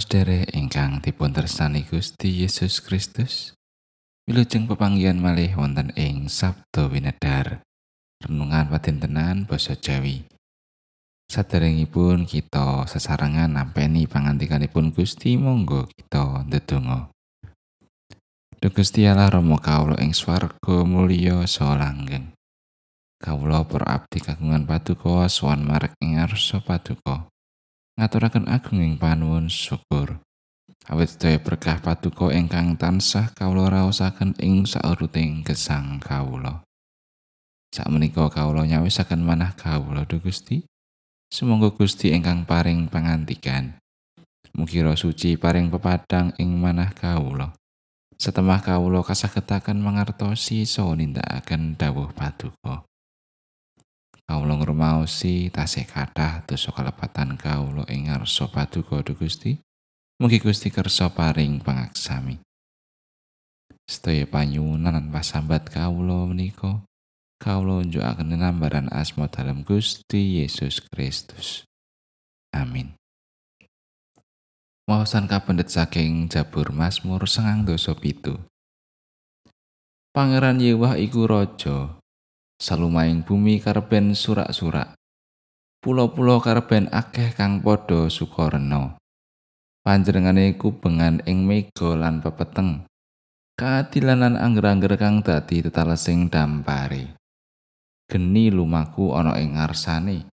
Para sedherek ingkang dipun tresnani Gusti Yesus Kristus, wilujeng pepanggihan malih wonten ing Sabda Winedhar. Renungan padintenan basa Jawi. Saderengipun kita sesarengan nampeni pangandikanipun Gusti monggo kita ndedonga. Duh Gusti Allah Rama kawula ing swarga mulya saha langgeng. Kawula para abdi kagungan paduka sowan marek ing ngarsa paduka. Ngaturaken agunging panuwun syukur. Awit sedaya berkah paduka ingkang tansah kawula raosaken ing sauruting gesang kawula. Sakmenika kawula nyawisaken manah kawula Duh Gusti. Sumangga Gusti ingkang paring pangantikan. Mugi suci paring pepadang ing manah kawula. Setemah kawula kasagetaken mangertosi saha nindakaken dawuh paduka. Kawula ngrumaosi tasih kathah dosa kalepatan kawula ing ngarsa paduka Gusti. Mugi Gusti kersa paring pangaksami. Sedaya panyuwunan lan pasambat kawula menika kawula njukaken nambaran asma dalam Gusti Yesus Kristus. Amin. Maosan kapendet saking Jabur Mazmur sengang dosa pitu. Pangeran Yewah iku raja salumaing bumi karben surak-surak. Pulo-pulo karben akeh kang padha sukarena. Panjenengane kubengan ing mega lan pepeteng. Kaadilanan angger-angger kang dadi tetalesing dampare. Geni lumaku ana ing ngarsane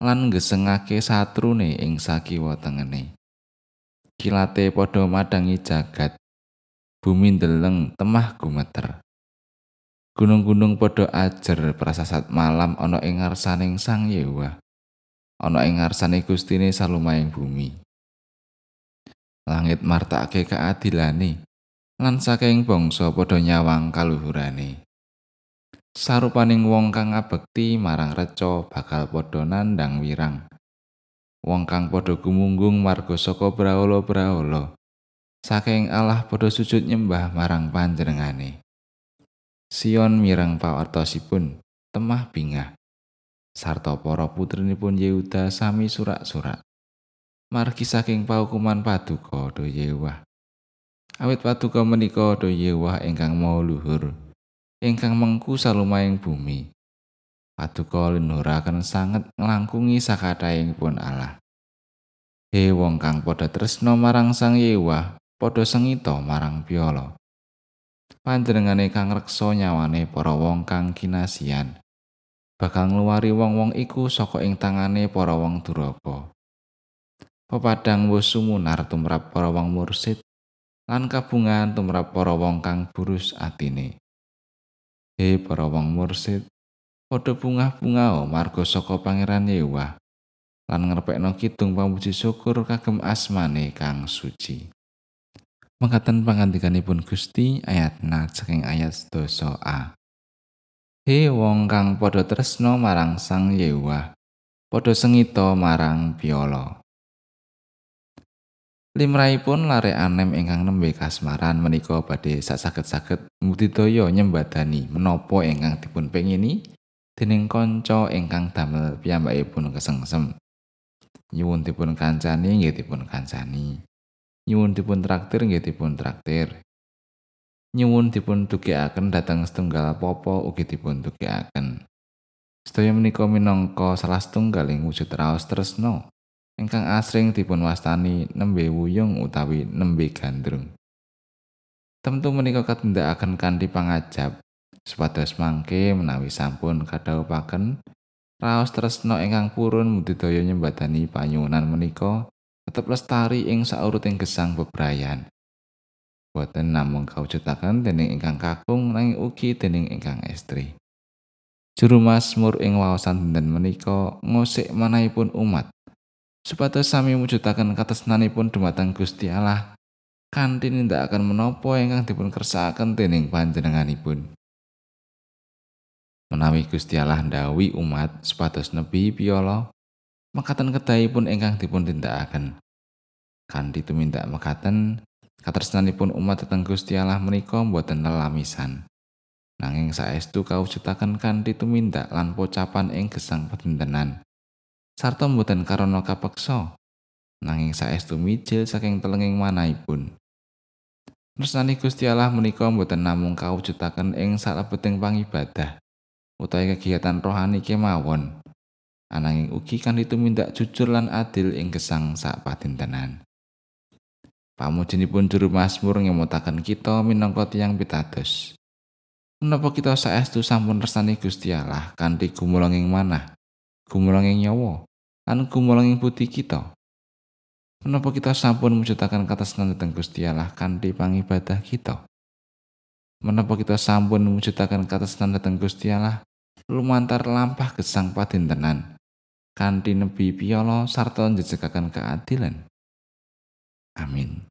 lan gesengake satrune ing sakiwa tengene. Kilate padha madangi jagat. Bumi ndeleng temah gumeter. Gunung-gunung padha ajer prasasat malam ana ing ngarsaning Sang Yewa. Ana ing ngarsane Gustine salumaing bumi. Langit martakake kaadilane lan saking bangsa padha nyawang kaluhurane. Sarupaning wong kang abekti marang reca bakal padha nandang wirang. Wong kang padha gumunggung marga saka brahala-brahala. Saking Allah padha sujud nyembah marang panjenengane. Sion mireng pawartosipun temah bingah. Sarta para putrinipun Yehuda sami surak-surak. Margi saking paukuman paduka do Yewah. Awit paduka menika do Yewah ingkang mau luhur ingkang mengku salumaing bumi. Paduka linuraken sanget nglangkungi sakataing pun Allah. He wong kang padha tresno marang sang Yewah padha sengito marang piolo panjenengane kang reksa nyawane para wong kang kinasian bakal ngluwari wong-wong iku saka ing tangane para wong duraka. Pepadang wis sumunar tumrap para wong mursid lan kabungan tumrap para wong kang burus atine. He para wong mursid padha bungah-bungah marga saka pangeran Yewa lan ngrepekno kidung pamuji syukur kagem asmane kang suci Mengkaten pangandikanipun Gusti ayat na saking ayat dosa A. He wong kang padha tresno marang Sang Yewa, padha sengito marang piolo. Limrahipun lare anem ingkang nembe kasmaran menika badhe sasaget-saget mudidaya nyembadani menapa ingkang dipun pengini dening kanca ingkang damel piyambakipun kesengsem. Nyuwun dipun kancani nggih dipun kancani. Nyuwun dipun traktir nggih dipun traktir. Nyuwun dipun tugekaken dhateng setunggal popo ugi dipun tugekaken sedaya menika minangka salah setunggaling wujud raos tresno ingkang asring dipun wastani nembe wuyung utawi nembe gandrung. Tentu menika katindakaken kanthi pangajab supados mangke menawi sampun kadhaupaken raos tresno ingkang purun mudidaya nyembadani panyuwunan menika tetep lestari ing sauruting gesang bebrayan. Boten namung kawujudaken dening ingkang kakung nanging ugi dening ingkang estri. Juru Mazmur ing waosan dinten menika ngosik manahipun umat supados sami mujudaken katresnanipun dumateng Gusti Allah kanthi nindakaken menapa ingkang dipun kersakaken dening panjenenganipun. Menawi Gusti Allah ndawi umat supados nebi piolo mekaten kedahipun ingkang dipun tindakaken. Kanthi tumindak mekaten, katresnanipun umat dhateng Gusti Allah menika boten lelamisan. Nanging saestu kawujudaken kanthi tumindak lan pocapan ing gesang pedintenan. Sarta boten karana kapeksa. nanging saestu mijil saking telenging manahipun. Nresnani Gusti Allah menika boten namung kawujudaken ing salebeting pangibadah utawi kegiatan rohani kemawon. Ananging ugi kan tumindak jujur lan adil ing gesang sak padintenan. Pamujinipun juru Mazmur ngemutaken kita minangka tiyang pitados. Menapa kita saestu sampun resani Gusti Allah kanthi gumulanging manah, gumulanging nyawa, lan gumulanging budi kita? Menapa kita sampun mujudaken katresnan dhateng Gusti Allah kanthi pangibadah kita? Menapa kita sampun mujudaken katresnan dhateng Gusti Allah lumantar lampah gesang padintenan kanthi nebi piyala sarta njejegaken keadilan? Amin.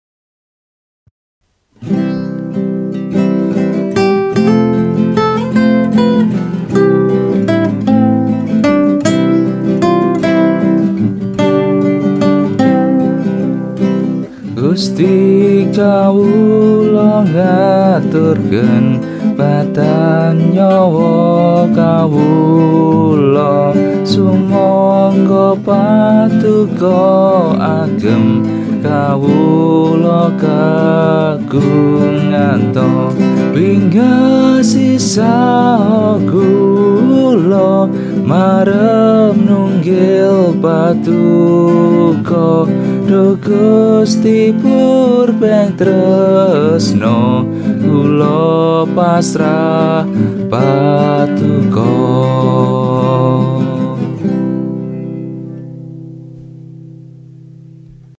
Gusti kawula ngaturken badan nyawa kawula sumangga patuko agem kawula kagungan to. Wingasi kula marem nunggil patuko. Do gusti purben tresno kula pasrah patuko